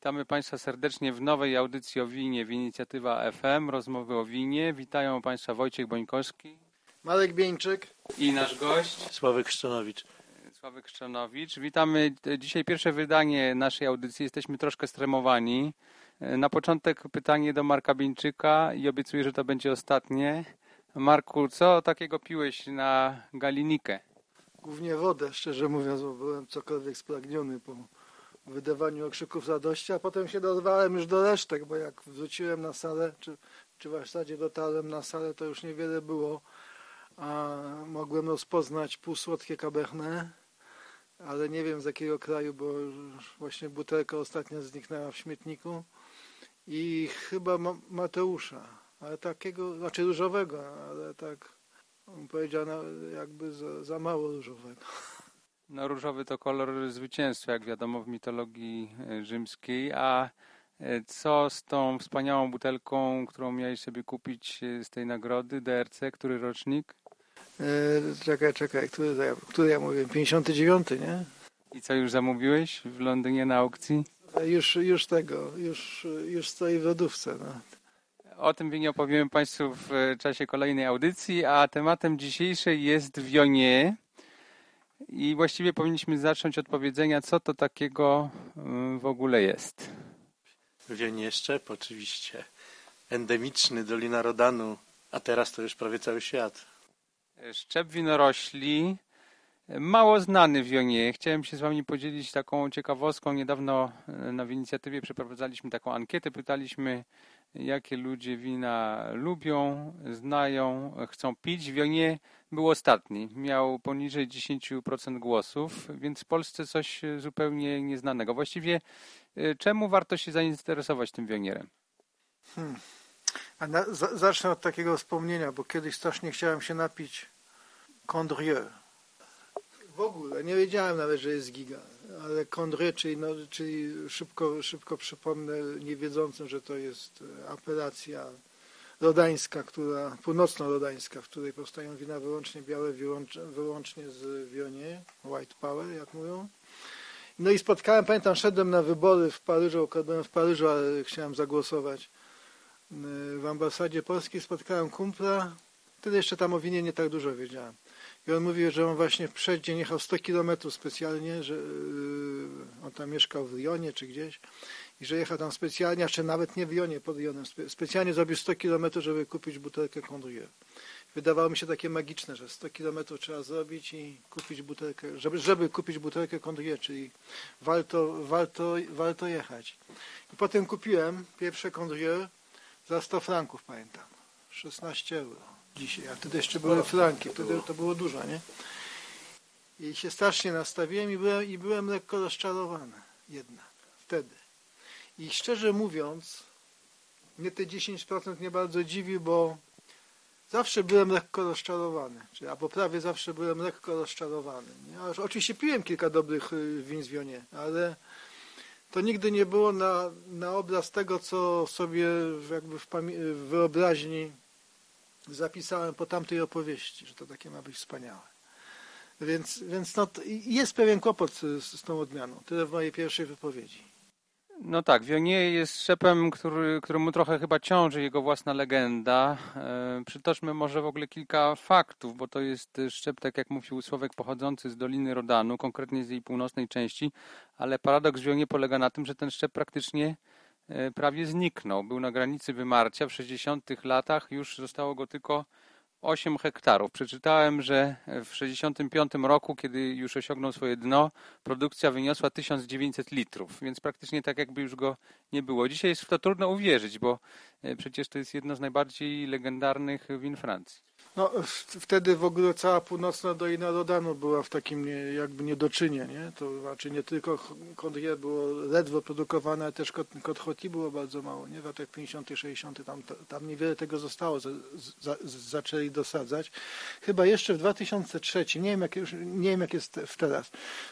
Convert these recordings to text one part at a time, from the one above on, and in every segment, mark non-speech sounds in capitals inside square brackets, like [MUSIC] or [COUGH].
Witamy Państwa serdecznie w nowej audycji o winie w Inicjatywa FM, rozmowy o winie. Witają Państwa Wojciech Bońkowski Marek Bieńczyk. i nasz gość Sławek Szczanowicz. Sławek Szczanowicz. Witamy dzisiaj pierwsze wydanie naszej audycji. Jesteśmy troszkę stremowani. Na początek pytanie do Marka Bieńczyka i obiecuję, że to będzie ostatnie. Marku, co takiego piłeś na Galinikę? Głównie wodę, szczerze mówiąc, bo byłem cokolwiek spragniony po wydawaniu okrzyków radości, a potem się dorwałem już do resztek, bo jak wróciłem na salę, czy, czy w zasadzie dotarłem na salę, to już niewiele było, a mogłem rozpoznać półsłodkie cabernet, ale nie wiem z jakiego kraju, bo właśnie butelka ostatnio zniknęła w śmietniku i chyba Ma- Mateusza, ale takiego, znaczy różowego, ale tak bym powiedział, no, jakby za, za mało różowego. [LAUGHS] No, różowy to kolor zwycięstwa, jak wiadomo w mitologii e, rzymskiej. A e, co z tą wspaniałą butelką, którą miałeś sobie kupić e, z tej nagrody DRC? Który rocznik? E, czekaj, czekaj, który, który ja mówię? 59, nie? I co już zamówiłeś w Londynie na aukcji? E, Już, już tego, już, już stoi w lodówce. No. O tym winie opowiemy Państwu w czasie kolejnej audycji, a tematem dzisiejszej jest Wionie. I właściwie powinniśmy zacząć od powiedzenia, co to takiego mm, w ogóle jest. Wienieszczep oczywiście. Endemiczny Dolina Rodanu, a teraz to już prawie cały świat. Szczep winorośli, mało znany w Wionie. Chciałem się z Wami podzielić taką ciekawostką. Niedawno e, na w inicjatywie przeprowadzaliśmy taką ankietę. Pytaliśmy, jakie ludzie wina lubią, znają, chcą pić. Wionie był ostatni. Miał poniżej 10% głosów, więc w Polsce coś e, zupełnie nieznanego. Właściwie e, czemu warto się zainteresować tym Wionierem? Za, zacznę od takiego wspomnienia, bo kiedyś strasznie chciałem się napić Condrieu. W ogóle, nie wiedziałem nawet, że jest giga, ale Condrieu, czyli, no, czyli szybko, szybko przypomnę niewiedzącym, że to jest e, apelacja rodańska, która, północno-rodańska, w której powstają wina wyłącznie białe, wyłącz, wyłącznie z Wionie, White Power, jak mówią. No i spotkałem, pamiętam, szedłem na wybory w Paryżu, byłem w Paryżu, ale chciałem zagłosować w ambasadzie polskiej spotkałem kumpla, wtedy jeszcze tam o winie nie tak dużo wiedziałem. I on mówił, że on właśnie w przeddzień jechał 100 kilometrów specjalnie, że yy, on tam mieszkał w Lyonie czy gdzieś i że jechał tam specjalnie, a czy nawet nie w Lyonie, pod Lyonem, spe, specjalnie zrobił 100 kilometrów, żeby kupić butelkę Condrieu. Wydawało mi się takie magiczne, że 100 kilometrów trzeba zrobić i kupić butelkę, żeby, żeby kupić butelkę Condrieu, czyli warto, warto, warto jechać. I potem kupiłem pierwsze Condrieu za 100 franków, pamiętam. 16 euro dzisiaj, a wtedy jeszcze były franki, wtedy to było dużo, nie? I się strasznie nastawiłem i byłem, i byłem lekko rozczarowany jednak, wtedy. I szczerze mówiąc, mnie te 10% mnie bardzo dziwi, bo zawsze byłem lekko rozczarowany, czy albo prawie zawsze byłem lekko rozczarowany. Nie? Oczywiście piłem kilka dobrych y, win z Wionie, ale to nigdy nie było na, na obraz tego, co sobie jakby w, w wyobraźni zapisałem po tamtej opowieści, że to takie ma być wspaniałe. Więc, więc no, jest pewien kłopot z, z tą odmianą. Tyle w mojej pierwszej wypowiedzi. No tak, Wionie jest szczepem, który, któremu trochę chyba ciąży jego własna legenda. E, przytoczmy może w ogóle kilka faktów, bo to jest szczep, tak jak mówił Słowek, pochodzący z Doliny Rodanu, konkretnie z jej północnej części, ale paradoks Wionie polega na tym, że ten szczep praktycznie prawie zniknął. Był na granicy wymarcia, w 60 latach już zostało go tylko 8 hektarów. Przeczytałem, że w 65 roku, kiedy już osiągnął swoje dno, produkcja wyniosła 1900 litrów, więc praktycznie tak jakby już go nie było. Dzisiaj jest w to trudno uwierzyć, bo e, przecież to jest jedno z najbardziej legendarnych win Francji. No, wtedy w ogóle cała północna Dolina Rodanu była w takim nie, jakby niedoczynie, nie? To znaczy nie tylko Condrieu było ledwo produkowane, ale też Rôtie było bardzo mało, nie? W latach 50 60 tam, tam niewiele tego zostało, za, za, zaczęli dosadzać. Chyba jeszcze w 2003, nie wiem jak, już, nie wiem jak jest teraz,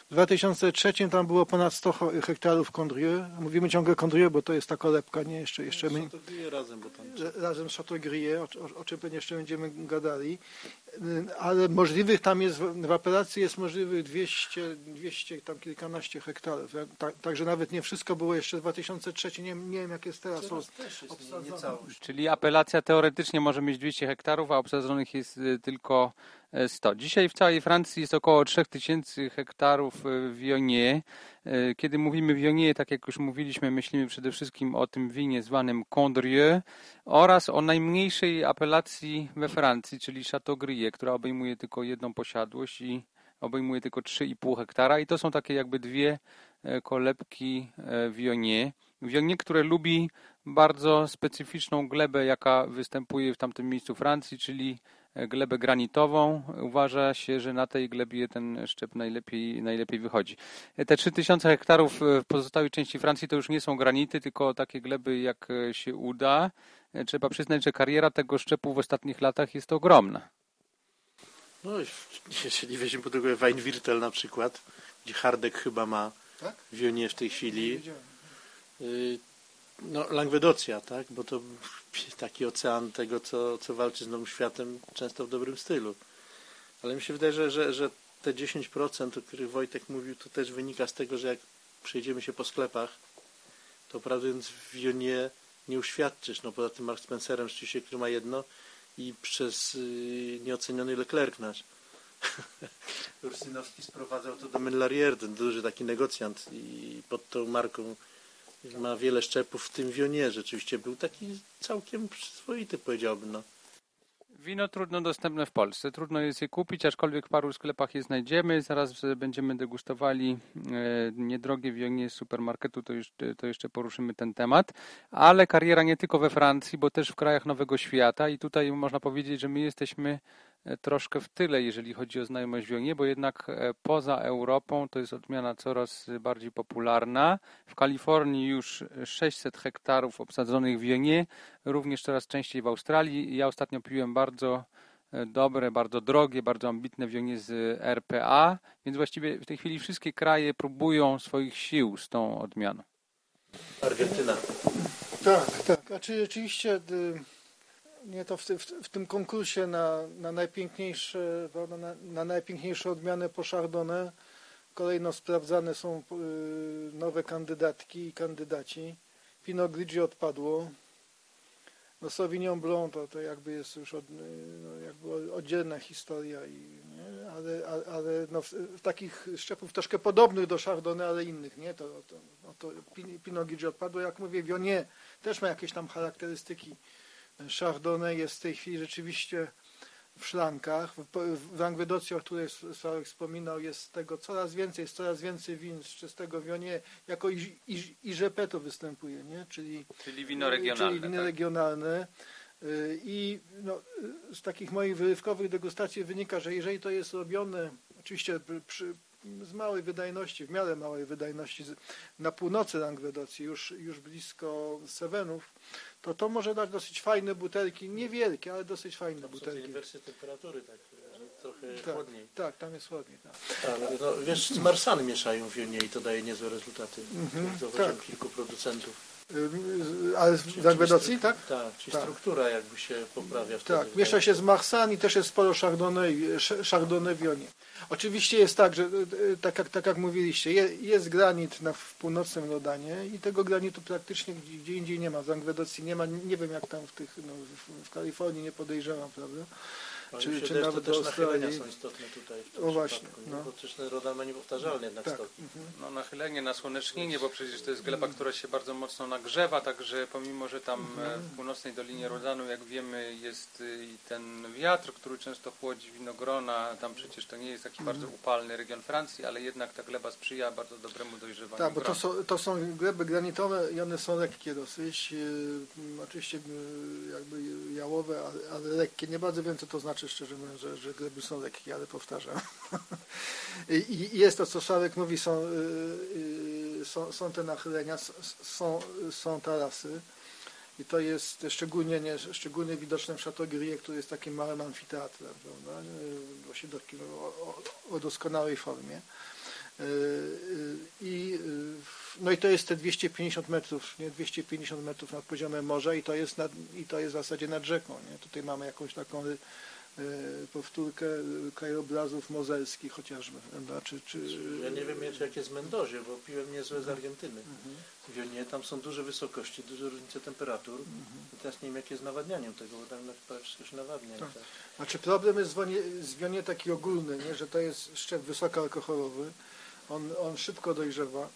w 2003 tam było ponad 100 ho- hektarów Condrieu. Mówimy ciągle Condrieu, bo to jest ta kolebka, nie? Jeszcze, jeszcze my, dwie razem, bo tam razem z Chateaubriand, o, o, o czym pewnie jeszcze będziemy de dir ale możliwych tam jest, w apelacji jest możliwych 200, 200 tam kilkanaście hektarów. Tak, także nawet nie wszystko było jeszcze w 2003, nie, nie wiem jak jest teraz. Czyli apelacja teoretycznie może mieć 200 hektarów, a obsadzonych jest y, tylko 100. Dzisiaj w całej Francji jest około 3000 hektarów y, Viognier. Y, kiedy mówimy Viognier, tak jak już mówiliśmy, myślimy przede wszystkim o tym winie zwanym Condrieu oraz o najmniejszej apelacji we Francji, czyli Chateaubriand, która obejmuje tylko jedną posiadłość i obejmuje tylko 3,5 hektara i to są takie jakby dwie e, kolebki e, Viognier. Viognier, które lubi bardzo specyficzną glebę, jaka występuje w tamtym miejscu Francji, czyli glebę granitową. Uważa się, że na tej glebie ten szczep najlepiej, najlepiej wychodzi. Te 3000 hektarów w pozostałej części Francji to już nie są granity, tylko takie gleby jak się uda. Trzeba przyznać, że kariera tego szczepu w ostatnich latach jest ogromna. No, jeżeli weźmiemy pod uwagę Weinwirtel na przykład, gdzie Hardek chyba ma tak? wionie w tej chwili, no, Langwedocja, tak? Bo to taki ocean tego, co, co walczy z Nowym Światem, często w dobrym stylu. Ale mi się wydaje, że, że, że te 10%, o których Wojtek mówił, to też wynika z tego, że jak przejdziemy się po sklepach, to prawdę mówiąc w nie uświadczysz. No poza tym Mark Spencerem rzeczywiście, który ma jedno i przez yy, nieoceniony Leclerc nasz. [LAUGHS] Ursynowski sprowadzał to do Menlarier, ten duży taki negocjant i pod tą marką ma wiele szczepów, w tym Wionie rzeczywiście był taki całkiem przyzwoity, powiedziałbym. No. Wino trudno dostępne w Polsce, trudno jest je kupić, aczkolwiek w paru sklepach je znajdziemy. Zaraz będziemy degustowali e, niedrogie wionie z supermarketu, to jeszcze, to jeszcze poruszymy ten temat. Ale kariera nie tylko we Francji, bo też w krajach Nowego Świata i tutaj można powiedzieć, że my jesteśmy E, troszkę w tyle, jeżeli chodzi o znajomość Wionie, bo jednak e, poza Europą to jest odmiana coraz bardziej popularna. W Kalifornii już 600 hektarów obsadzonych Wionie, również coraz częściej w Australii. Ja ostatnio piłem bardzo e, dobre, bardzo drogie, bardzo ambitne wionie z RPA, więc właściwie w tej chwili wszystkie kraje próbują swoich sił z tą odmianą. Argentyna. Tak, tak. Znaczy rzeczywiście nie to w, w, w, tym konkursie na, na, najpiękniejsze, na, na najpiękniejsze odmiany po Chardonnay kolejno sprawdzane są y, nowe kandydatki i kandydaci. Pinot Grigio odpadło. No Sauvignon Blanc to, to jakby jest już od, y, no, jakby oddzielna historia, i, nie? ale, ale, ale no, w, w, takich szczepów troszkę podobnych do Chardonnay, ale innych, nie? To, to, no to Pinot Grigio odpadło. Jak mówię, Viognier też ma jakieś tam charakterystyki Chardonnay jest w tej chwili rzeczywiście w szlankach. W Langwedocji, o której Sławek wspominał, jest tego coraz więcej, jest coraz więcej win z czystego wionie, jako i, i, i to występuje, nie? Czyli, czyli wino regionalne. Czyli wino tak? regionalne. I no, z takich moich wyrywkowych degustacji wynika, że jeżeli to jest robione, oczywiście przy, z małej wydajności, w miarę małej wydajności na północy Langwedocji, już, już blisko Sewenów, to to może dać dosyć fajne butelki, niewielkie, ale dosyć fajne tam butelki. Są temperatury, tak, trochę tak, chłodniej. Tak, tam jest chłodniej. Tak. Ale no, wiesz, z marsany mieszają w Jonie i to daje niezłe rezultaty. Mm -hmm, tak. kilku producentów. Ale w tak? Tak, czyli tak. struktura jakby się poprawia. Wtedy tak, miesza się z Marsan i też jest sporo Chardonnay, Chardonnay w Jonie. Oczywiście jest tak, że e, tak jak, tak jak mówiliście, jest granit na, w północnym Rodanie i tego granitu praktycznie gdzie indziej nie ma. W nie ma, nie wiem jak tam w tych, no, w, w Kalifornii nie podejrzewam, prawda? No czy, czy nawet do Australii. są istotne tutaj w tym o właśnie, no. bo też ten rodan ma niepowtarzalny jednak tak. stoki. Mhm. No nachylenie, nasłonecznienie, bo przecież to jest gleba, mhm. która się bardzo mocno nagrzewa, także pomimo, że tam mhm. w północnej Dolinie Rodanu, jak wiemy, jest i ten wiatr, który często chłodzi winogrona, tam przecież to nie jest taki bardzo upalny region Francji, ale jednak ta gleba sprzyja bardzo dobremu dojrzewaniu Tak, bo to są, to są gleby granitowe i one są lekkie dosyć, yy, oczywiście jakby jałowe, ale, ale lekkie. Nie bardzo wiem, co to znaczy znaczy szczerze mówiąc, że, że gleby są lekkie, ale powtarzam. [LAUGHS] I, jest to, co Szarek mówi, są, yy, są, są te nachylenia, są, są tarasy. I to jest szczególnie, nie, szczególnie widoczne w Chateaubriand, który jest takim małym amfiteatrem, prawda? Właśnie takim o, o, o doskonałej formie. Y, y, I, y, no i to jest te 250 metrów, nie? 250 metrów nad poziomem morza i to jest, nad, i to jest w zasadzie nad rzeką. Nie? Tutaj mamy jakąś taką powtórkę krajobrazów mozelskich chociażby, prawda? Czy, czy... Ja nie wiem jeszcze jak jest w Mendozie, bo piłem niezłe z Argentyny. W Wionie tam są duże wysokości, duże różnice temperatur. I teraz nie wiem jak jest z nawadnianiem tego, bo tam prawie wszystko się nawadnia. Tak. tak. Znaczy problem jest w wionie taki ogólny, nie? że to jest szczep wysokoalkoholowy, on, on szybko dojrzewa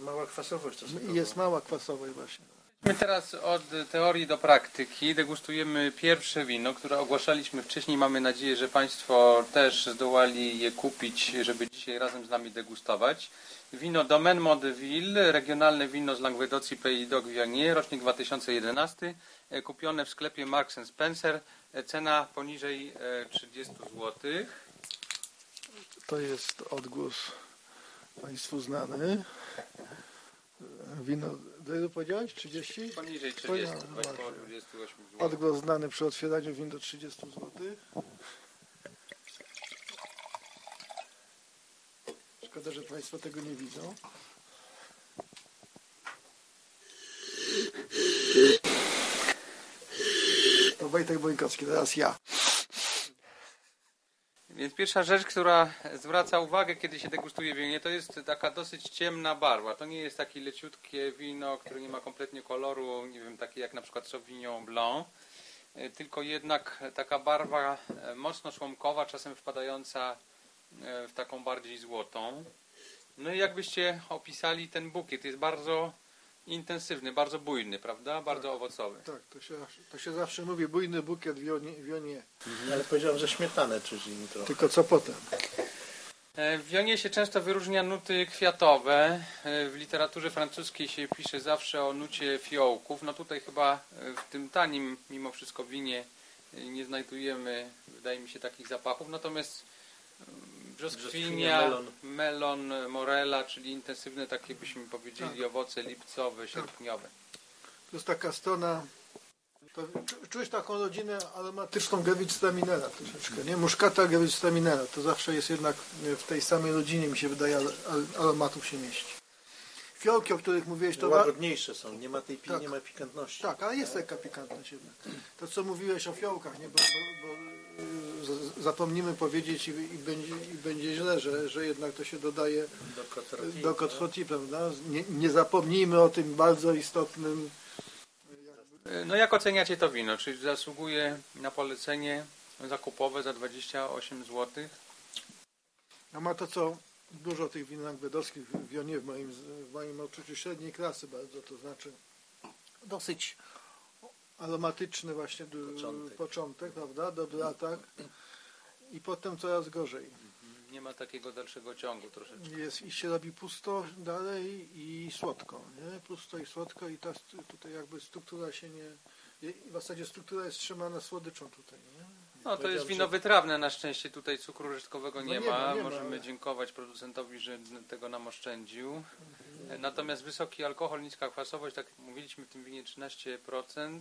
Mała kwasowość i jest mała kwasowość właśnie. My teraz od teorii do praktyki degustujemy pierwsze wino, które ogłaszaliśmy wcześniej. Mamy nadzieję, że Państwo też zdołali je kupić, żeby dzisiaj razem z nami degustować. Wino Domaine Mondeville, regionalne wino z Languedocji Pays Viognier, rocznik 2011, e, kupione w sklepie Marks Spencer, E, cena poniżej e, 30 zł. To jest odgłos Państwu znany. Wino, ile powiedziałeś? 30? Poniżej 30, Powiedziałem, właśnie właśnie. 28 zł. Odgłos znany przy otwieraniu win do 30 zł. Szkoda, że Państwo tego nie widzą. To Wojtek Bońkowski, teraz ja. Więc pierwsza rzecz, która zwraca uwagę, kiedy się degustuje wino, to jest taka dosyć ciemna barwa. To nie jest takie leciutkie wino, które nie ma kompletnie koloru, nie wiem, takie jak na przykład Sauvignon Blanc, e, tylko jednak taka barwa e, mocno szłomkowa, czasem wpadająca e, w taką bardziej złotą. No i jakbyście opisali ten bukiet, jest bardzo intensywny, bardzo bujny, prawda? Bardzo owocowy. Tak, to się, to się zawsze mówi bujny bukiet w wionie, wionie. Ale powiedziałem, że śmietanę czuć im trochę. Tylko co potem? E, W wionie się często wyróżnia nuty kwiatowe. E, W literaturze francuskiej się pisze zawsze o nucie fiołków. No tutaj chyba e, w tym tanim, mimo wszystko winie nie znajdujemy, wydaje mi się, takich zapachów. Natomiast brzoskwinia, melon. melon, morela, czyli intensywne takie byśmy powiedzieli owoce lipcowe, sierpniowe. To jest taka strona. To czu- czuć taką rodzinę aromatyczną Gewürztraminera troszeczkę, nie? Muszkata Gewürztraminera. To zawsze jest jednak w tej samej rodzinie, mi się wydaje, aromatów się mieści. Fiołki, o których mówiłeś, to... Łagodniejsze są, nie ma tej pi- Tak. nie ma pikantności. Tak, ale jest taka pikantność jednak. To, co mówiłeś o fiołkach, nie? Bo, bo, bo zapomnimy powiedzieć i, i, będzie, i będzie źle, że, że jednak to się dodaje Do kotroti. do kotroti, prawda? Nie, nie zapomnijmy o tym bardzo istotnym No jak oceniacie to wino? Czy zasługuje na polecenie zakupowe za 28 zł? A ma to co dużo tych win langwedowskich w Wionie w moim, w moim odczuciu średniej klasy bardzo, to znaczy dosyć aromatyczny właśnie Początek. początek prawda? Dobry atak i potem coraz gorzej. Nie ma takiego dalszego ciągu troszeczkę. Jest, I się robi pusto dalej i słodko, nie? Pusto i słodko i ta tutaj jakby struktura się nie... W zasadzie struktura jest trzymana słodyczą tutaj, nie? No to jest wino wytrawne, na szczęście tutaj cukru resztkowego No nie, nie ma. ma, nie ma, Możemy ale- dziękować producentowi, że tego nam oszczędził. E, Natomiast wysoki alkohol, niska kwasowość, tak jak mówiliśmy w tym winie 13%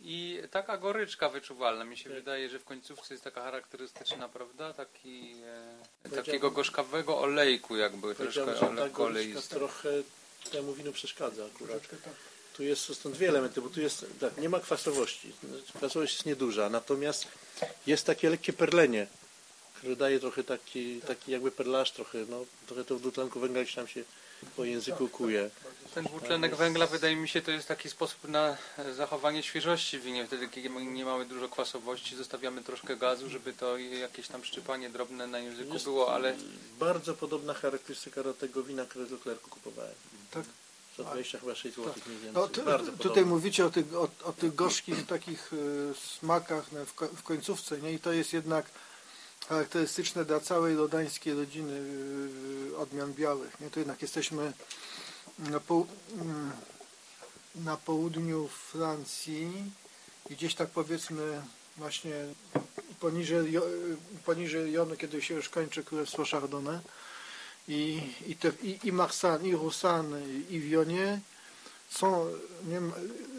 i taka goryczka wyczuwalna. Mi się Tak. wydaje, że w końcówce jest taka charakterystyczna, prawda? Taki, e, takiego gorzkawego olejku jakby, troszkę lekko goryczka oleisty. trochę temu winu przeszkadza akurat. Tak. Tu jest są dwie elementy, bo tu jest, tak, nie ma kwasowości. Kwasowość jest nieduża, natomiast jest takie lekkie perlenie, które daje trochę taki, taki jakby perlaż trochę, no, trochę to dwutlenku węgla gdzieś tam się po języku kuje. Ten dwutlenek węgla wydaje mi się to jest taki sposób na e, zachowanie świeżości w winie. Wtedy kiedy nie mamy dużo kwasowości, zostawiamy troszkę gazu, żeby to jakieś tam szczypanie drobne na języku Jest było, ale Bardzo podobna charakterystyka do tego wina, które do Klerku kupowałem. Tak. Za 20 chyba 6 zł mniej więcej. No, Bardzo tutaj podobna. mówicie o tych, o, o tych gorzkich takich y, smakach no, w, w końcówce, nie? I to jest jednak charakterystyczne dla całej rodańskiej rodziny y, odmian białych, nie? To jednak jesteśmy na, poł- mm, na południu Francji i gdzieś tak powiedzmy właśnie poniżej, Jo- poniżej Jonu, kiedy się już kończy Królestwo Chardonnay i, i, te, i, i Marsan, i Roussan, i, Wionie są, nie,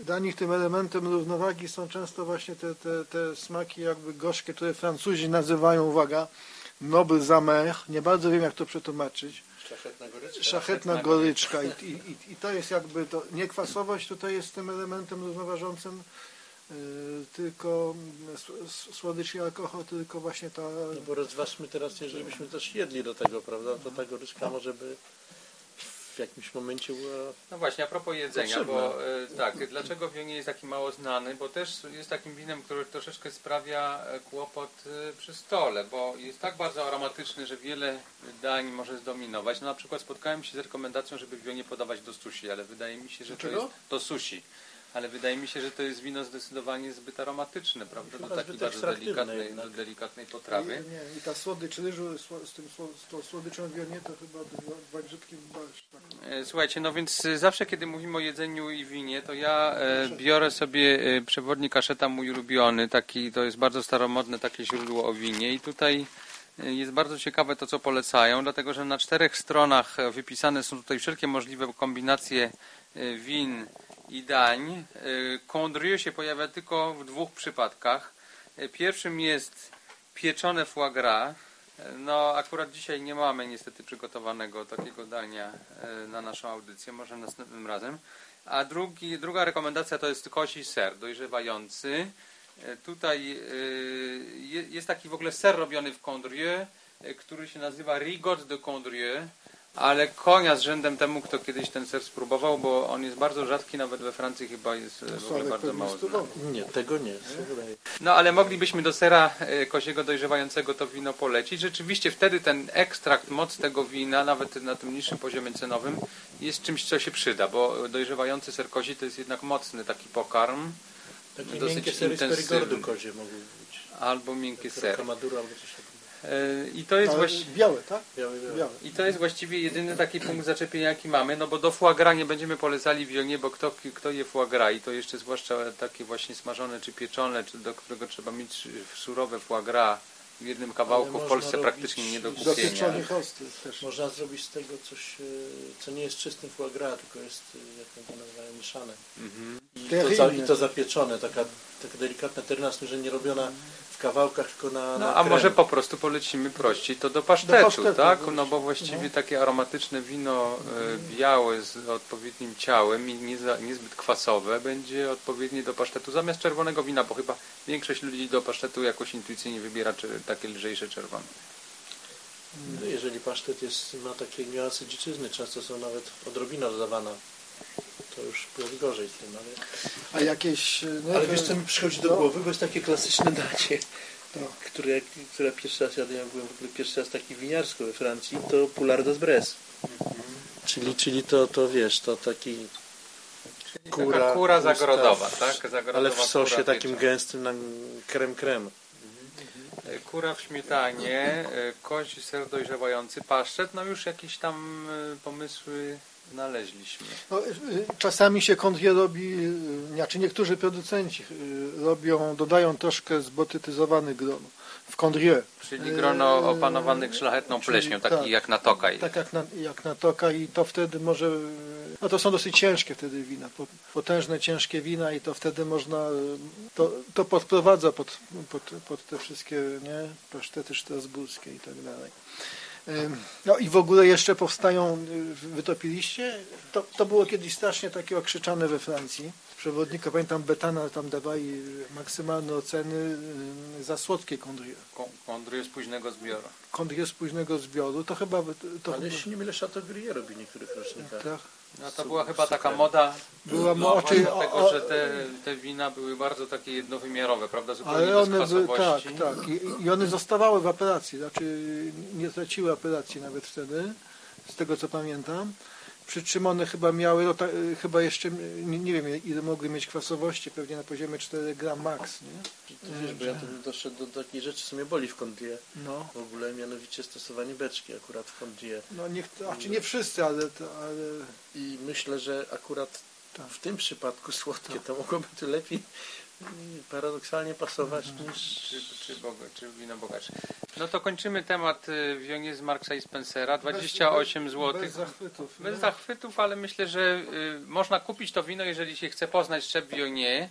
dla nich tym elementem równowagi są często właśnie te, te, te smaki jakby gorzkie, które Francuzi nazywają, uwaga, noble zamer, nie bardzo wiem jak to przetłumaczyć, Szlachetna goryczka. szachetna goryczka. i, i, i- to jest jakby to, niekwasowość tutaj jest tym elementem równoważącym y, tylko słodycz i alkohol, tylko właśnie ta... No bo rozważmy teraz, jeżeli byśmy też jedli do tego, prawda, to ta goryczka może by w jakimś momencie była... No właśnie, a propos jedzenia, Potrzebne. bo e, tak, dlaczego Wionie jest taki mało znany? Bo też jest takim winem, który troszeczkę sprawia e, kłopot e, przy stole, bo jest tak bardzo aromatyczny, że wiele dań może zdominować. No na przykład spotkałem się z rekomendacją, żeby Wionie podawać do sushi, ale wydaje mi się, że to jest do sushi. Ale wydaje mi się, że to jest wino zdecydowanie zbyt aromatyczne, prawda? Do takiej bardzo delikatnej, do delikatnej potrawy. I, nie, I ta słodycz ryżu z, tym, z tą słodyczą wionie to chyba dwa, grzybki. Tak. Słuchajcie, no więc e, zawsze kiedy mówimy o jedzeniu i winie, to ja e, biorę sobie przewodnik kaszeta mój ulubiony, taki to jest bardzo staromodne takie źródło o winie i tutaj jest bardzo ciekawe to, co polecają, dlatego że na czterech stronach wypisane są tutaj wszelkie możliwe kombinacje win i dań. E, Condrieu się pojawia tylko w dwóch przypadkach. E, Pierwszym jest pieczone foie gras, no, akurat dzisiaj nie mamy niestety przygotowanego takiego dania e, na naszą audycję, może następnym razem. A drugi, druga rekomendacja to jest kosi ser dojrzewający. E, Tutaj e, je- jest taki w ogóle ser robiony w Condrieu, e, który się nazywa Rigot de Condrieu, ale konia z rzędem temu, kto kiedyś ten ser spróbował, bo on jest bardzo rzadki, nawet we Francji chyba jest e, w ogóle bardzo mało znany. Nie, tego nie. No ale moglibyśmy do sera e, kosiego dojrzewającego to wino polecić. Rzeczywiście wtedy ten ekstrakt, moc tego wina, nawet na tym niższym poziomie cenowym, jest czymś, co się przyda, bo dojrzewający ser kozi to jest jednak mocny taki pokarm, Takie Dosyć miękkie sery z intensywny. Perigordu kozie mogły być. albo miękki ser. Kamadura albo coś I to jest Ale właściwie... białe, tak? Biały, biały. Białe. I to jest właściwie jedyny taki punkt zaczepienia, jaki mamy, no bo do foie gras nie będziemy polecali w Wionie, bo kto, kto je foie gras i to jeszcze zwłaszcza takie właśnie smażone czy pieczone, czy do którego trzeba mieć surowe foie gras w jednym kawałku w Polsce praktycznie nie do kupienia. Można zrobić z tego coś, e, co nie jest czystym foie gras, tylko jest, e, jak to nazywają, mieszane. Mhm. I to, za, I to zapieczone, taka, taka delikatna terna, z tym, że nie robiona w kawałkach, tylko na, No, na a krem. może po prostu polecimy prościej to do pasztetu, pasztetu, tak? no. Bo właściwie No. takie aromatyczne wino e, białe z odpowiednim ciałem i nie za, niezbyt kwasowe będzie odpowiednie do pasztetu zamiast czerwonego wina, bo chyba większość ludzi do pasztetu jakoś intuicyjnie wybiera takie lżejsze czerwone. No, Jeżeli pasztet jest, ma takie niuanse dziczyzny, często są nawet odrobina dodawana, to już byłoby gorzej z tym, ale... A jakieś... No, Ale to- wiesz co mi przychodzi do no, głowy, bo jest takie klasyczne danie, Tak. które, które pierwszy raz jadłem, jak byłem w ogóle pierwszy raz taki winiarsko we Francji, to Poulardes Bresse. Czyli, czyli to, to wiesz, to taki, Czyli Kura, taka kura zagrodowa, tak? Zagrodowa ale w sosie takim gęstym na krem krem. E, Kura w śmietanie, e, kozi ser dojrzewający, paszczet, no już jakieś tam e, pomysły znaleźliśmy. No, y, czasami się kądwie robi, y, znaczy niektórzy producenci y, robią, dodają troszkę zbotytyzowany gron w kondrie. Czyli grono opanowanych szlachetną pleśnią, taki tak, jak na tokaj. Tak jak na, jak na toka i to wtedy może, no to są dosyć ciężkie wtedy wina, po- potężne, ciężkie wina i to wtedy można, to, to podprowadza pod, pod, pod te wszystkie, nie, pasztety strasburskie i tak dalej. No i w ogóle jeszcze powstają, y, wytopiliście? To, to było kiedyś strasznie takie okrzyczane we Francji. Przewodnika, pamiętam, Betana tam dawali maksymalne oceny y, za słodkie kondrie. Kondry z późnego zbioru. Kondrie z późnego zbioru, to chyba... To Ale chyba jeśli nie mylę, Chateau Gruyère robi w niektórych rocznikach. tak. No to była chyba taka moda, Była no, mo- czy- dlatego, o- o- że te, te wina były bardzo takie jednowymiarowe, prawda, zupełnie Ale bez one były, tak, kwasowości. tak. I, I one zostawały w apelacji, znaczy nie straciły apelacji nawet wtedy, z tego co pamiętam. Przy czym one chyba miały, no, ta, chyba jeszcze, nie, nie wiem ile mogły mieć kwasowości, pewnie na poziomie 4 gram max, nie? Ty wiesz, bo ja tu doszedł do takiej rzeczy, co mnie boli w Condie. No, W ogóle mianowicie stosowanie beczki akurat w Condie. no nie, znaczy nie wszyscy, ale, to- ale I myślę, że akurat Tak. w tym przypadku słodkie to mogłoby tu lepiej paradoksalnie pasować niż... Czy, czy, boga, czy wino bogacze. No to kończymy temat y, wionie z Marksa i Spencera. 28 bez, zł. Bez zachwytów. Bez nie? zachwytów, ale myślę, że y, można kupić to wino, jeżeli się chce poznać szczep wionie,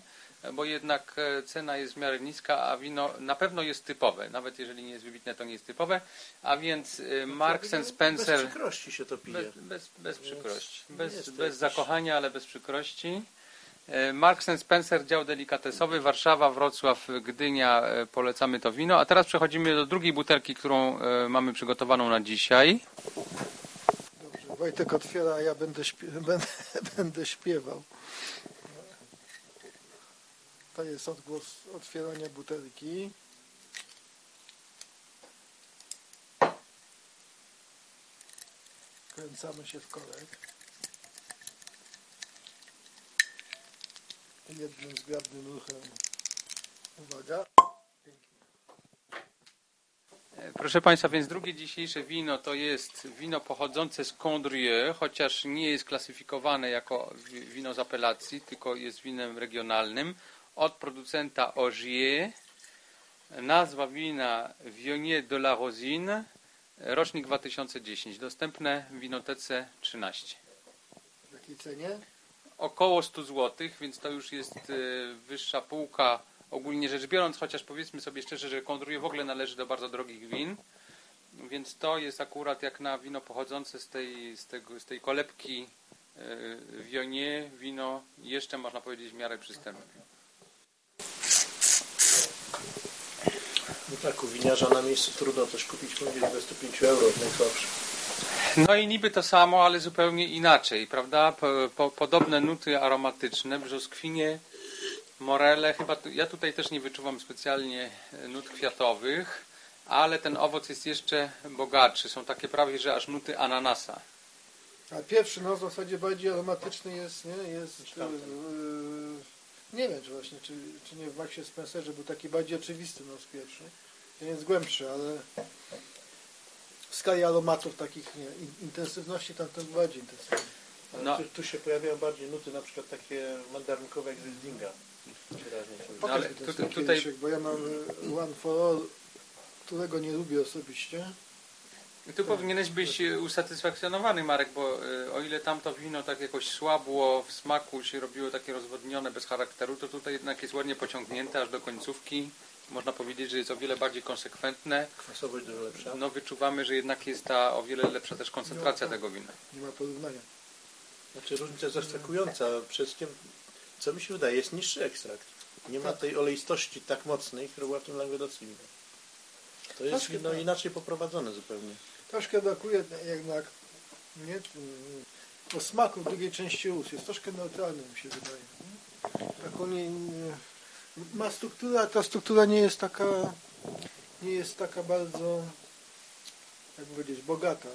bo jednak e, cena jest w miarę niska, a wino na pewno jest typowe. Nawet jeżeli nie jest wybitne, to nie jest typowe. A więc y, Marks and Bez Spencer przykrości się to pije. bez, bez, bez przykrości. Bez, bez zakochania, ale bez przykrości. E, Marks Spencer, dział delikatesowy, Warszawa, Wrocław, Gdynia, e, polecamy to wino. A teraz przechodzimy do drugiej butelki, którą e, mamy przygotowaną na dzisiaj. Dobrze, Wojtek otwiera, a ja będę, [LAUGHS] będę, będę śpiewał. To jest odgłos otwierania butelki. Kręcamy się w korek. Jednym zgrabnym ruchem. Uwaga. E, Proszę Państwa, więc drugie dzisiejsze wino to jest wino pochodzące z Condrieu, chociaż nie jest klasyfikowane jako wi- wino z apelacji, tylko jest winem regionalnym od producenta Ogier. Nazwa wina Viognier de la Rosine, rocznik 2010, dostępne w winotece 13. W jakiej cenie? Około 100 zł, więc to już jest e, wyższa półka ogólnie rzecz biorąc, chociaż powiedzmy sobie szczerze, że Condrieu w ogóle należy do bardzo drogich win. Więc to jest akurat jak na wino pochodzące z tej, z tego, z tej kolebki yy, Viognier, wino jeszcze można powiedzieć w miarę przystępne. No tak, u winiarza na miejscu trudno coś kupić poniżej 25 euro, najsłabszy. No i niby to samo, ale zupełnie inaczej, prawda? Po, po, podobne nuty aromatyczne, brzoskwinie, morele. Chyba tu, ja tutaj też nie wyczuwam specjalnie e, nut kwiatowych, ale ten owoc jest jeszcze bogatszy. Są takie prawie, że aż nuty ananasa. A pierwszy no w zasadzie bardziej aromatyczny jest, nie? Jest, yy, nie wiem, czy właśnie, czy, czy nie w Maxie Spencerze był taki bardziej oczywisty nos pierwszy. Ten jest głębszy, ale w skali aromatów takich, nie, in- intensywności tamten był bardziej intensywny. Ale No. tu, tu się pojawiają bardziej nuty, na przykład takie mandarynkowe jak z Pokaż ale tu- swój tutaj- kieliszek, bo ja mam y, One for All, którego nie lubię osobiście. Tu powinieneś być e, usatysfakcjonowany, Marek, bo e, o ile tamto wino tak jakoś słabło w smaku się robiło takie rozwodnione, bez charakteru, to tutaj jednak jest ładnie pociągnięte aż do końcówki. Można powiedzieć, że jest o wiele bardziej konsekwentne. Kwasowość dużo lepsza. No wyczuwamy, że jednak jest ta o wiele lepsza też koncentracja tego wina. Nie ma porównania. Znaczy różnica zaskakująca. Przede wszystkim, co mi się wydaje, jest niższy ekstrakt. Nie ma tej oleistości tak mocnej, która była w tym Languedocim. To jest Troszkę wino tak. inaczej poprowadzone zupełnie. Troszkę brakuje jednak nie, mm, o smaku w drugiej części ust. Jest troszkę neutralny mi się wydaje. Taką nie, nie, ma struktura, ta struktura nie jest taka nie jest taka bardzo jak powiedzieć, bogata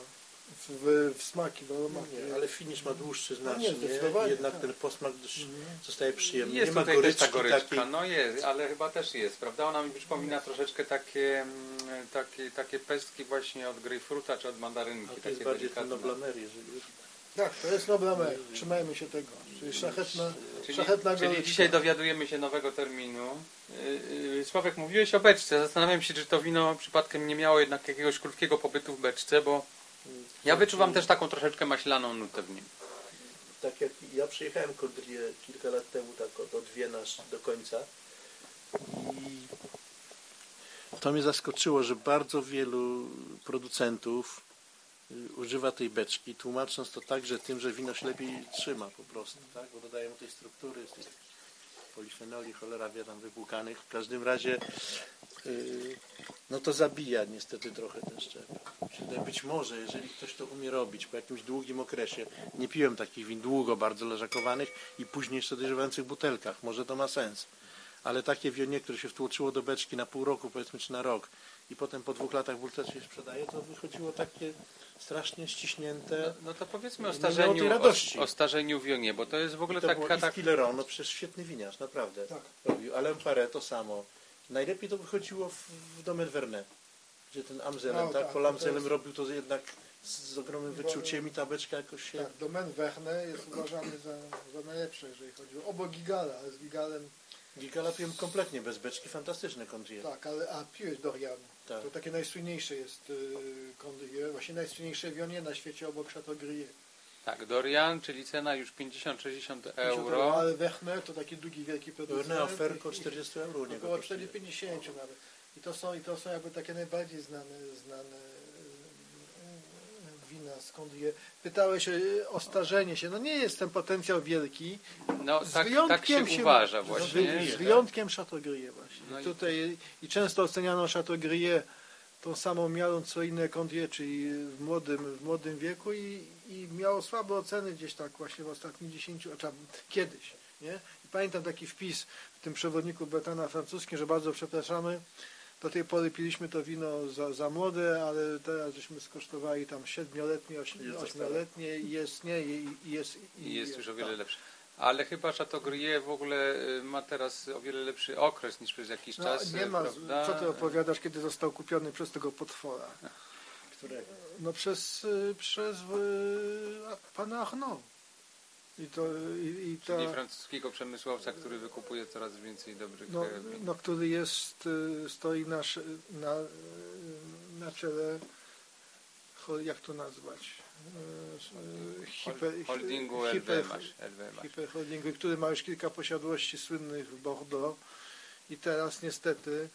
w, w smaki, w aromaty. Nie, ale finish ma dłuższy No nie, znacznie. zdecydowanie, Jednak tak. ten posmak Mhm. zostaje przyjemny. Jest nie ma goryczki ta goryczka, takiej. no jest, ale chyba też jest, prawda? Ona mi przypomina troszeczkę takie, mm, takie, takie pestki właśnie od grejpfruta czy od mandarynki. Ale to takie jest bardziej ten delikatne. noblamer, jeżeli już. Tak, to jest Noblamer. Trzymajmy się tego. Czyli szlachetna, Czyli, szlachetna czyli dzisiaj dowiadujemy się nowego terminu. Yy, yy, Sławek, mówiłeś o beczce. Zastanawiam się, czy to wino przypadkiem nie miało jednak jakiegoś krótkiego pobytu w beczce, bo ja wyczuwam też taką troszeczkę maślaną nutę w nim. Tak jak ja przyjechałem Kodrię kilka lat temu, tak od, od Wiena do końca i to mnie zaskoczyło, że bardzo wielu producentów y, używa tej beczki, tłumacząc to tak, że tym, że wino się lepiej trzyma po prostu, tak? bo dodają mu tej struktury, tych polifenoli, cholera wie tam wypłukanych. W każdym razie y, no to zabija niestety trochę ten szczep. Być może, jeżeli ktoś to umie robić po jakimś długim okresie, nie piłem takich win długo bardzo leżakowanych i później jeszcze dojrzewających butelkach, może to ma sens. Ale takie wionie, które się wtłoczyło do beczki na pół roku, powiedzmy, czy na rok i potem po dwóch latach w butelce się sprzedaje, to wychodziło takie strasznie ściśnięte. No, no to powiedzmy o starzeniu, o, o starzeniu w Wionie, bo to jest w ogóle I to taka... i tak, w Pileron, no przecież świetny winiarz, naprawdę. Tak. Robił. Ale Paré to samo. Najlepiej to wychodziło w, w Domen Vernet, gdzie ten Amzelem, No, tak? tak, Po Lamzelem jest- robił to jednak z, z ogromnym wyczuciem i ta beczka jakoś się... Tak, Domen Wechne jest uważany za, za najlepsze, jeżeli chodzi o obok Gigala, ale z Gigalem Gigala piłem kompletnie bez beczki, fantastyczne Condrier. tak, ale a piłeś Dorian. Tak. To takie najsłynniejsze jest y, Condrieu, właśnie najsłynniejsze wionie na świecie obok Chateaubriand. tak, Dorian, czyli cena już 50-60 euro. Ale Wechne to taki długi, wielki producent. Vernet oferko i- i- 40 euro Około kosztuje. 4,50 nawet. I to są, I to są jakby takie najbardziej znane, znane wina skąd je. Pytałeś o, starzenie się. No nie jest ten potencjał wielki. No Z tak, tak się, się- uważa Z, właśnie. z że- wyjątkiem Chateaubriand właśnie. No i- Tutaj i często oceniano Chateaubriand tą samą miarą co inne Condier, czyli w młodym, w młodym wieku i, i miało słabe oceny gdzieś tak właśnie w ostatnich 10, a kiedyś. Nie? I pamiętam taki wpis w tym przewodniku Betana francuskim, że bardzo przepraszamy. Do tej pory piliśmy to wino za, za młode, ale teraz żeśmy skosztowali tam siedmioletnie, ośmioletnie i jest, nie, i, i jest, I jest już o wiele tak. lepszy. Ale chyba Chateaubriand w ogóle y, ma teraz o wiele lepszy okres niż przez jakiś No, czas. nie y, ma, prawda? co ty opowiadasz, kiedy został kupiony przez tego potwora? Którego? No przez, y, przez y, pana Arnaud. I to, i, i ta, Czyli francuskiego przemysłowca, który wykupuje coraz więcej dobrych no, no, który jest, y, stoi na, na, y, na czele, jak to nazwać? Y, Hiper, Holdingu hiper, hiperholdingu, który ma już kilka posiadłości słynnych w Bordeaux. I teraz niestety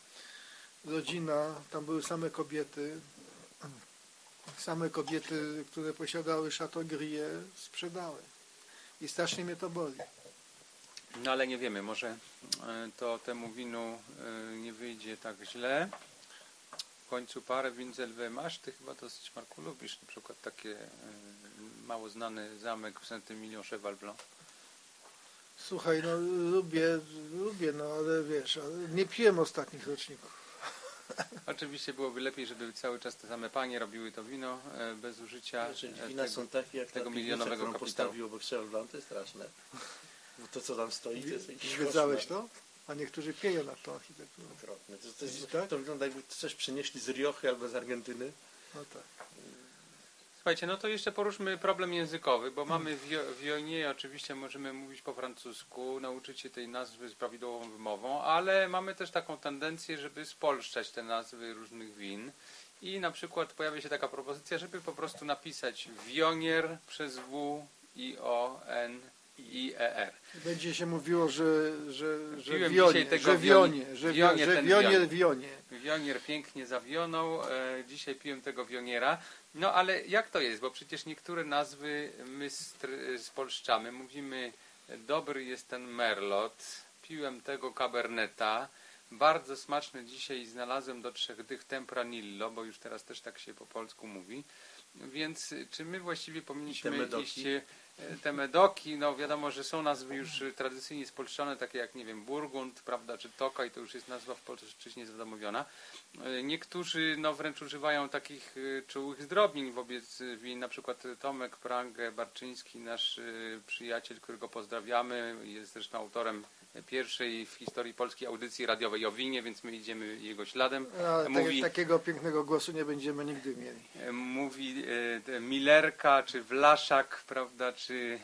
rodzina, tam były same kobiety, same kobiety, które posiadały Chateaubriand sprzedały i strasznie mnie to boli. No ale nie wiemy, może e, to temu winu e, nie wyjdzie tak źle. W końcu parę win z LVMH, ty chyba dosyć Marku lubisz, na przykład takie e, mało znany zamek w Saint-Emilion Cheval Blanc. Słuchaj, no lubię, lubię, no ale wiesz, ale nie piłem ostatnich roczników. [LAUGHS] Oczywiście byłoby lepiej, żeby cały czas te same panie robiły to wino e, bez użycia e, wina tego. są takie jak tego milionowego którą kapitału. postawił obok Blanc, to jest straszne. Bo to, co tam stoi, to jest jakiś Zwiedzałeś koszmar. to? A niektórzy pieją nad tą architekturą. Okropne. To, to, jest, Tak? to wygląda jakby coś przynieśli z Riochy albo z Argentyny. No tak. Słuchajcie, no to jeszcze poruszmy problem językowy, bo mamy w Jo- w Jonie, oczywiście możemy mówić po francusku, nauczyć się tej nazwy z prawidłową wymową, ale mamy też taką tendencję, żeby spolszczać te nazwy różnych win. I na przykład pojawia się taka propozycja, żeby po prostu napisać wionier przez W, I, O, N, I, E. Będzie się mówiło, że, że, że Piłem wionie, tego że wionie, że, wionie, wionie, że wionier wionie. wionie. Wionier pięknie zawionął, e, dzisiaj piłem tego wioniera. No ale jak to jest? Bo przecież niektóre nazwy my spolszczamy. Mówimy, dobry jest ten merlot, piłem tego caberneta, bardzo smaczny dzisiaj znalazłem do trzech dych tempranillo, bo już teraz też tak się po polsku mówi. Więc czy my właściwie powinniśmy e, te medoki, no wiadomo, że są nazwy już y, tradycyjnie spolszczone, takie jak, nie wiem, Burgund, prawda, czy Tokaj, to już jest nazwa w polszczyźnie zadomowiona. E, Niektórzy no, wręcz używają takich czułych zdrobnień wobec win, na przykład Tomek Prangę Barczyński, nasz przyjaciel, którego pozdrawiamy, jest zresztą autorem pierwszej w historii polskiej audycji radiowej o winie, więc my idziemy jego śladem. A, tak, Mówi- Takiego pięknego głosu nie będziemy nigdy mieli. E, mówi e, Millerka, czy Wlaszak, prawda, czy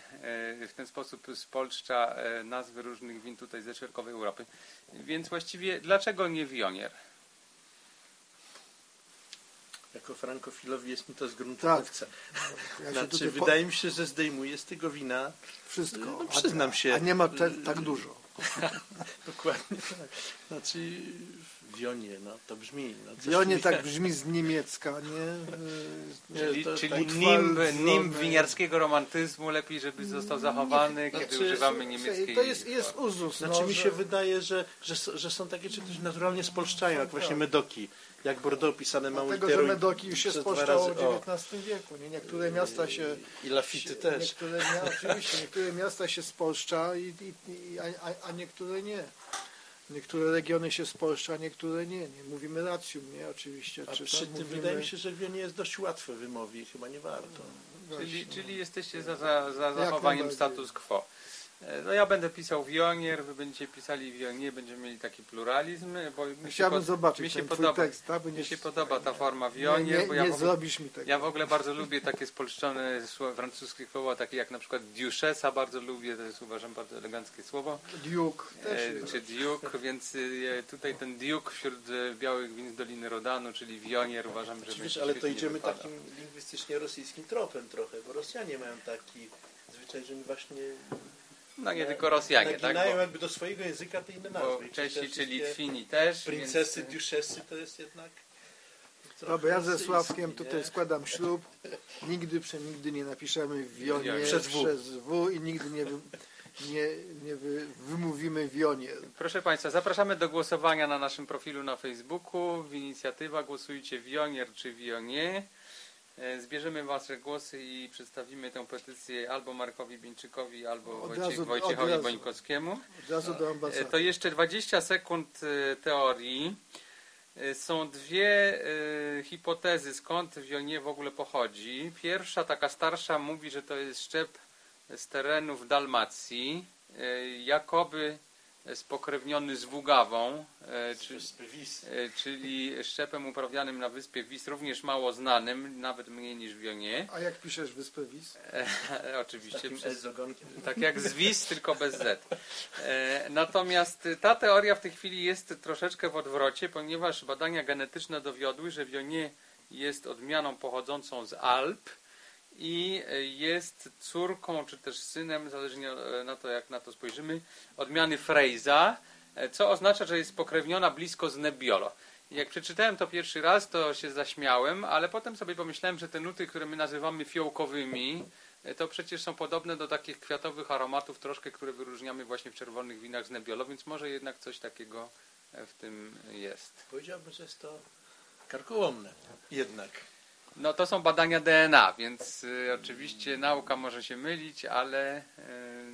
e, w ten sposób spolszcza e, nazwy różnych win tutaj ze środkowej Europy. Więc właściwie dlaczego nie wionier? Jako frankofilowi jest mi to z gruntu Tak. Ja Znaczy, po- wydaje mi się, że zdejmuje z tego wina wszystko. no, przyznam się. A nie ma te, tak dużo. [LAUGHS] dokładnie tak. Znaczy, wionie, no to brzmi. No, Wionie tak brzmi z niemiecka, nie? Nie, Czyli, to czyli tak nimb, walc, nimb winiarskiego romantyzmu lepiej, żeby został zachowany, kiedy znaczy, używamy niemieckiej. To jest, jest uzus. Znaczy no, mi że- się wydaje, że, że, że są takie które naturalnie spolszczają, jak właśnie medoki. Jak Bordeaux pisane małą Dlatego, że literą i Medoki już się razy w. XIX wieku. Nie? Niektóre miasta się... I Lafity też. Niektóre, mia- [LAUGHS] oczywiście, niektóre miasta się spolszcza, i, i, i, a, a- niektóre nie. Niektóre regiony się spolszcza, niektóre nie. nie. Mówimy racjum, nie? Oczywiście. A czy przy tym mówimy- wydaje mi się, że wionie jest dość łatwe w wymowie i chyba nie warto. Czyli, czyli jesteście za, za, za zachowaniem status quo. E, No ja będę pisał wionier, wy będziecie pisali wionie, będziemy mieli taki pluralizm, bo mi się, Chciałbym pod- zobaczyć mi się ten twój podoba, tekst. Tak? mi się podoba ta forma Nie, wionier, nie, bo ja nie w zrobisz mi tego. ja w ogóle bardzo lubię takie spolszczone francuskie słowa, takie jak na przykład duchessa, bardzo lubię, to jest uważam bardzo eleganckie słowo, Duke też. e, czy duke, więc e, tutaj ten duke wśród e, białych win z Doliny Rodanu, czyli wionier, uważam, że Wiesz, będzie ale to idziemy takim lingwistycznie rosyjskim tropem trochę, bo Rosjanie mają taki zwyczaj, że oni właśnie No nie tylko Rosjanie, tak? Bo, jakby do swojego języka te inne bo nazwy. Czesi czy Litwini też. Princesy, więc, duchessy to jest jednak... Dobra, ja ze Sławkiem tutaj składam ślub. Nigdy, przenigdy nie napiszemy w Jonie Przez W. przez W i nigdy nie, wy, nie, nie wy, wymówimy w Jonie. Proszę Państwa, zapraszamy do głosowania na naszym profilu na Facebooku. W inicjatywa głosujcie Wionier czy Wionie. E, Zbierzemy Wasze głosy i przedstawimy tę petycję albo Markowi Bieńczykowi, albo Od Wojciech, razu- Wojciechowi razu. Bońkowskiemu. Od razu do E, ambasady. To jeszcze 20 sekund e, teorii. E, Są dwie e, hipotezy, skąd wionie w ogóle pochodzi. Pierwsza, taka starsza, mówi, że to jest szczep z terenów Dalmacji, e, jakoby spokrewniony z Wugawą, e, czy, Wyspy Wisły. e, czyli szczepem uprawianym na wyspie Wis, również mało znanym, nawet mniej niż wionie. A jak piszesz Wyspę Wis? E, [LAUGHS] Oczywiście przez tak jak z WIS, tylko bez Z. E, natomiast ta teoria w tej chwili jest troszeczkę w odwrocie, ponieważ badania genetyczne dowiodły, że Wionie jest odmianą pochodzącą z Alp i e, jest córką, czy też synem, zależnie e, na to, jak na to spojrzymy, odmiany Frejza, e, co oznacza, że jest spokrewniona blisko z Nebbiolo. Jak przeczytałem to pierwszy raz, to się zaśmiałem, ale potem sobie pomyślałem, że te nuty, które my nazywamy fiołkowymi, to przecież są podobne do takich kwiatowych aromatów troszkę, które wyróżniamy właśnie w czerwonych winach z Nebbiolo, więc może jednak coś takiego w tym jest. Powiedziałbym, że jest to karkołomne. Jednak. No to są badania DNA, więc y, oczywiście nauka może się mylić, ale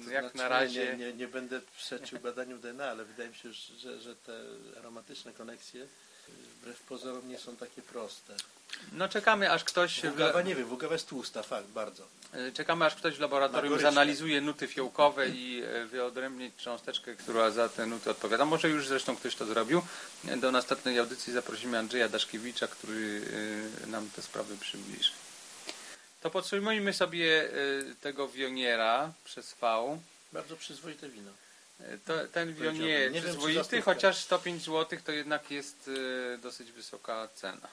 y, jak znaczy, na razie... Nie, nie, nie będę przeczył badaniu DNA, ale wydaje mi się, że, że te aromatyczne koneksje wbrew pozorom nie są takie proste. No czekamy aż ktoś... W, Wugawa nie wiem, Wugawa jest tłusta, fakt, bardzo. Y, czekamy aż ktoś w laboratorium zanalizuje nuty fiołkowe i y, wyodrębni cząsteczkę, która za te nuty odpowiada. Może już zresztą ktoś to zrobił. Do następnej audycji zaprosimy Andrzeja Daszkiewicza, który nam te sprawy przybliży. To podsumujmy sobie tego wioniera przez V. Bardzo przyzwoite wino. To, ten wion nie jest przyzwoity, chociaż 105 zł to jednak jest dosyć wysoka cena.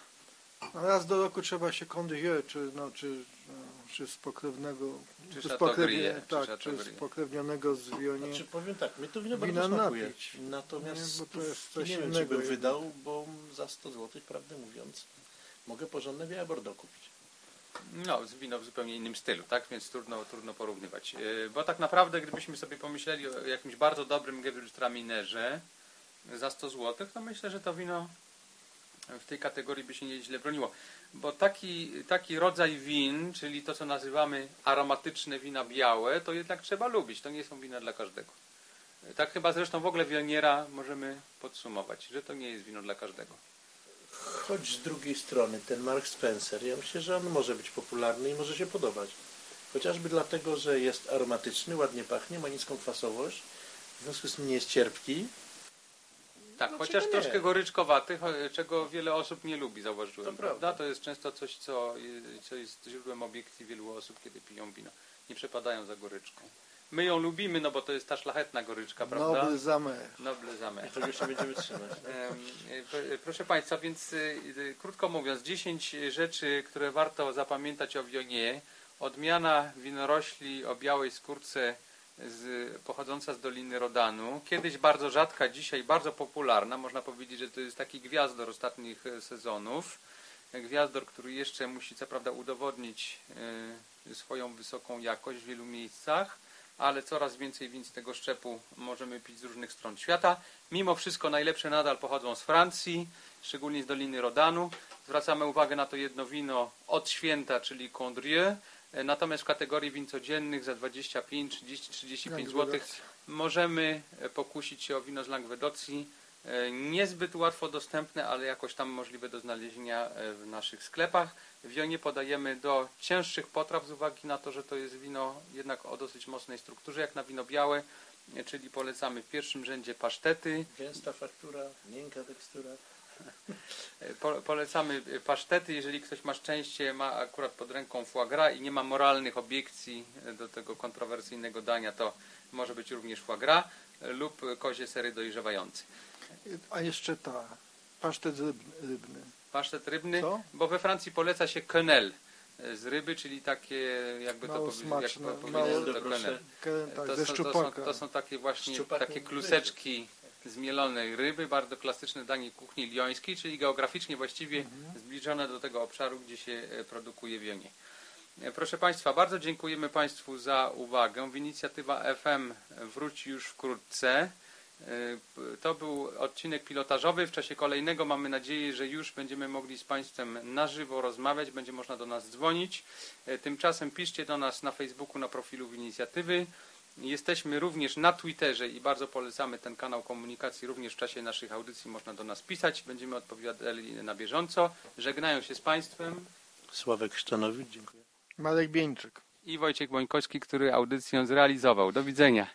Raz do roku trzeba się Condrieu, czy, no, czy, czy spokrewnego, Czy czy, czy tak, czy Chateaubriand. spokrewnionego z Wionie. Znaczy powiem tak, mnie to wino Wina bardzo smakuje. napić. Natomiast Nie, bo to jest coś nie wiem, czy bym wydał, bo za 100 zł, prawdę mówiąc, mogę porządne białe Bordeaux kupić. No, z wino w zupełnie innym stylu, tak? Więc trudno, trudno porównywać. Y, Bo tak naprawdę, gdybyśmy sobie pomyśleli o jakimś bardzo dobrym Gewürztraminerze za 100 zł, to myślę, że to wino w tej kategorii by się nieźle broniło. Bo taki, taki rodzaj win, czyli to, co nazywamy aromatyczne wina białe, to jednak trzeba lubić. To nie są wina dla każdego. Tak chyba zresztą w ogóle Wielniera możemy podsumować, że to nie jest wino dla każdego. Choć z drugiej strony ten Mark Spencer, ja myślę, że on może być popularny i może się podobać. Chociażby dlatego, że jest aromatyczny, ładnie pachnie, ma niską kwasowość, w związku z tym nie jest cierpki. Tak, No, chociaż troszkę goryczkowaty, czego wiele osób nie lubi, zauważyłem. To prawda? prawda. To jest często coś, co, co jest źródłem obiekcji wielu osób, kiedy piją wino. Nie przepadają za goryczką. My ją lubimy, no bo to jest ta szlachetna goryczka, prawda? Noble Zamer. Noble zamer. I tego się będziemy trzymać. tak? E, p- Proszę Państwa, więc y, krótko mówiąc, 10 rzeczy, które warto zapamiętać o wionie. Odmiana winorośli o białej skórce z, pochodząca z Doliny Rodanu. Kiedyś bardzo rzadka, dzisiaj bardzo popularna. Można powiedzieć, że to jest taki gwiazdor ostatnich e, sezonów. Gwiazdor, który jeszcze musi co prawda udowodnić e, swoją wysoką jakość w wielu miejscach, ale coraz więcej win z tego szczepu możemy pić z różnych stron świata. Mimo wszystko najlepsze nadal pochodzą z Francji, szczególnie z Doliny Rodanu. Zwracamy uwagę na to jedno wino od święta, czyli Condrieu. E, Natomiast w kategorii win codziennych za 25, 30, 35 zł możemy e, pokusić się o wino z Langwedocji. E, Niezbyt łatwo dostępne, ale jakoś tam możliwe do znalezienia w naszych sklepach. Wionie podajemy do cięższych potraw z uwagi na to, że to jest wino jednak o dosyć mocnej strukturze, jak na wino białe, czyli polecamy w pierwszym rzędzie pasztety, Gęsta faktura, miękka tekstura. [LAUGHS] Po, polecamy pasztety, jeżeli ktoś ma szczęście, ma akurat pod ręką foie gras i nie ma moralnych obiekcji do tego kontrowersyjnego dania, to może być również foie gras lub kozie sery dojrzewający. A jeszcze ta, pasztet rybny. Pasztet rybny, Co? bo we Francji poleca się quenelle z ryby, czyli takie, jakby Mało to powiedzieć, jak mało- powiedzieć, to Tak, to, ze są, to, są, to są takie właśnie takie kluseczki, z mielonej ryby, bardzo klasyczne danie kuchni liońskiej, czyli geograficznie właściwie zbliżone do tego obszaru, gdzie się e, produkuje wionie. E, Proszę Państwa, bardzo dziękujemy Państwu za uwagę. Inicjatywa FM wróci już wkrótce. E, To był odcinek pilotażowy. W czasie kolejnego mamy nadzieję, że już będziemy mogli z Państwem na żywo rozmawiać, będzie można do nas dzwonić. Tymczasem piszcie do nas na Facebooku na profilu inicjatywy. Jesteśmy również na Twitterze i bardzo polecamy ten kanał komunikacji. Również w czasie naszych audycji można do nas pisać. Będziemy odpowiadali na bieżąco. Żegnają się z Państwem Sławek Chrzanowicz, dziękuję. Marek Bieńczyk. i Wojciech Bońkowski, który audycję zrealizował. Do widzenia.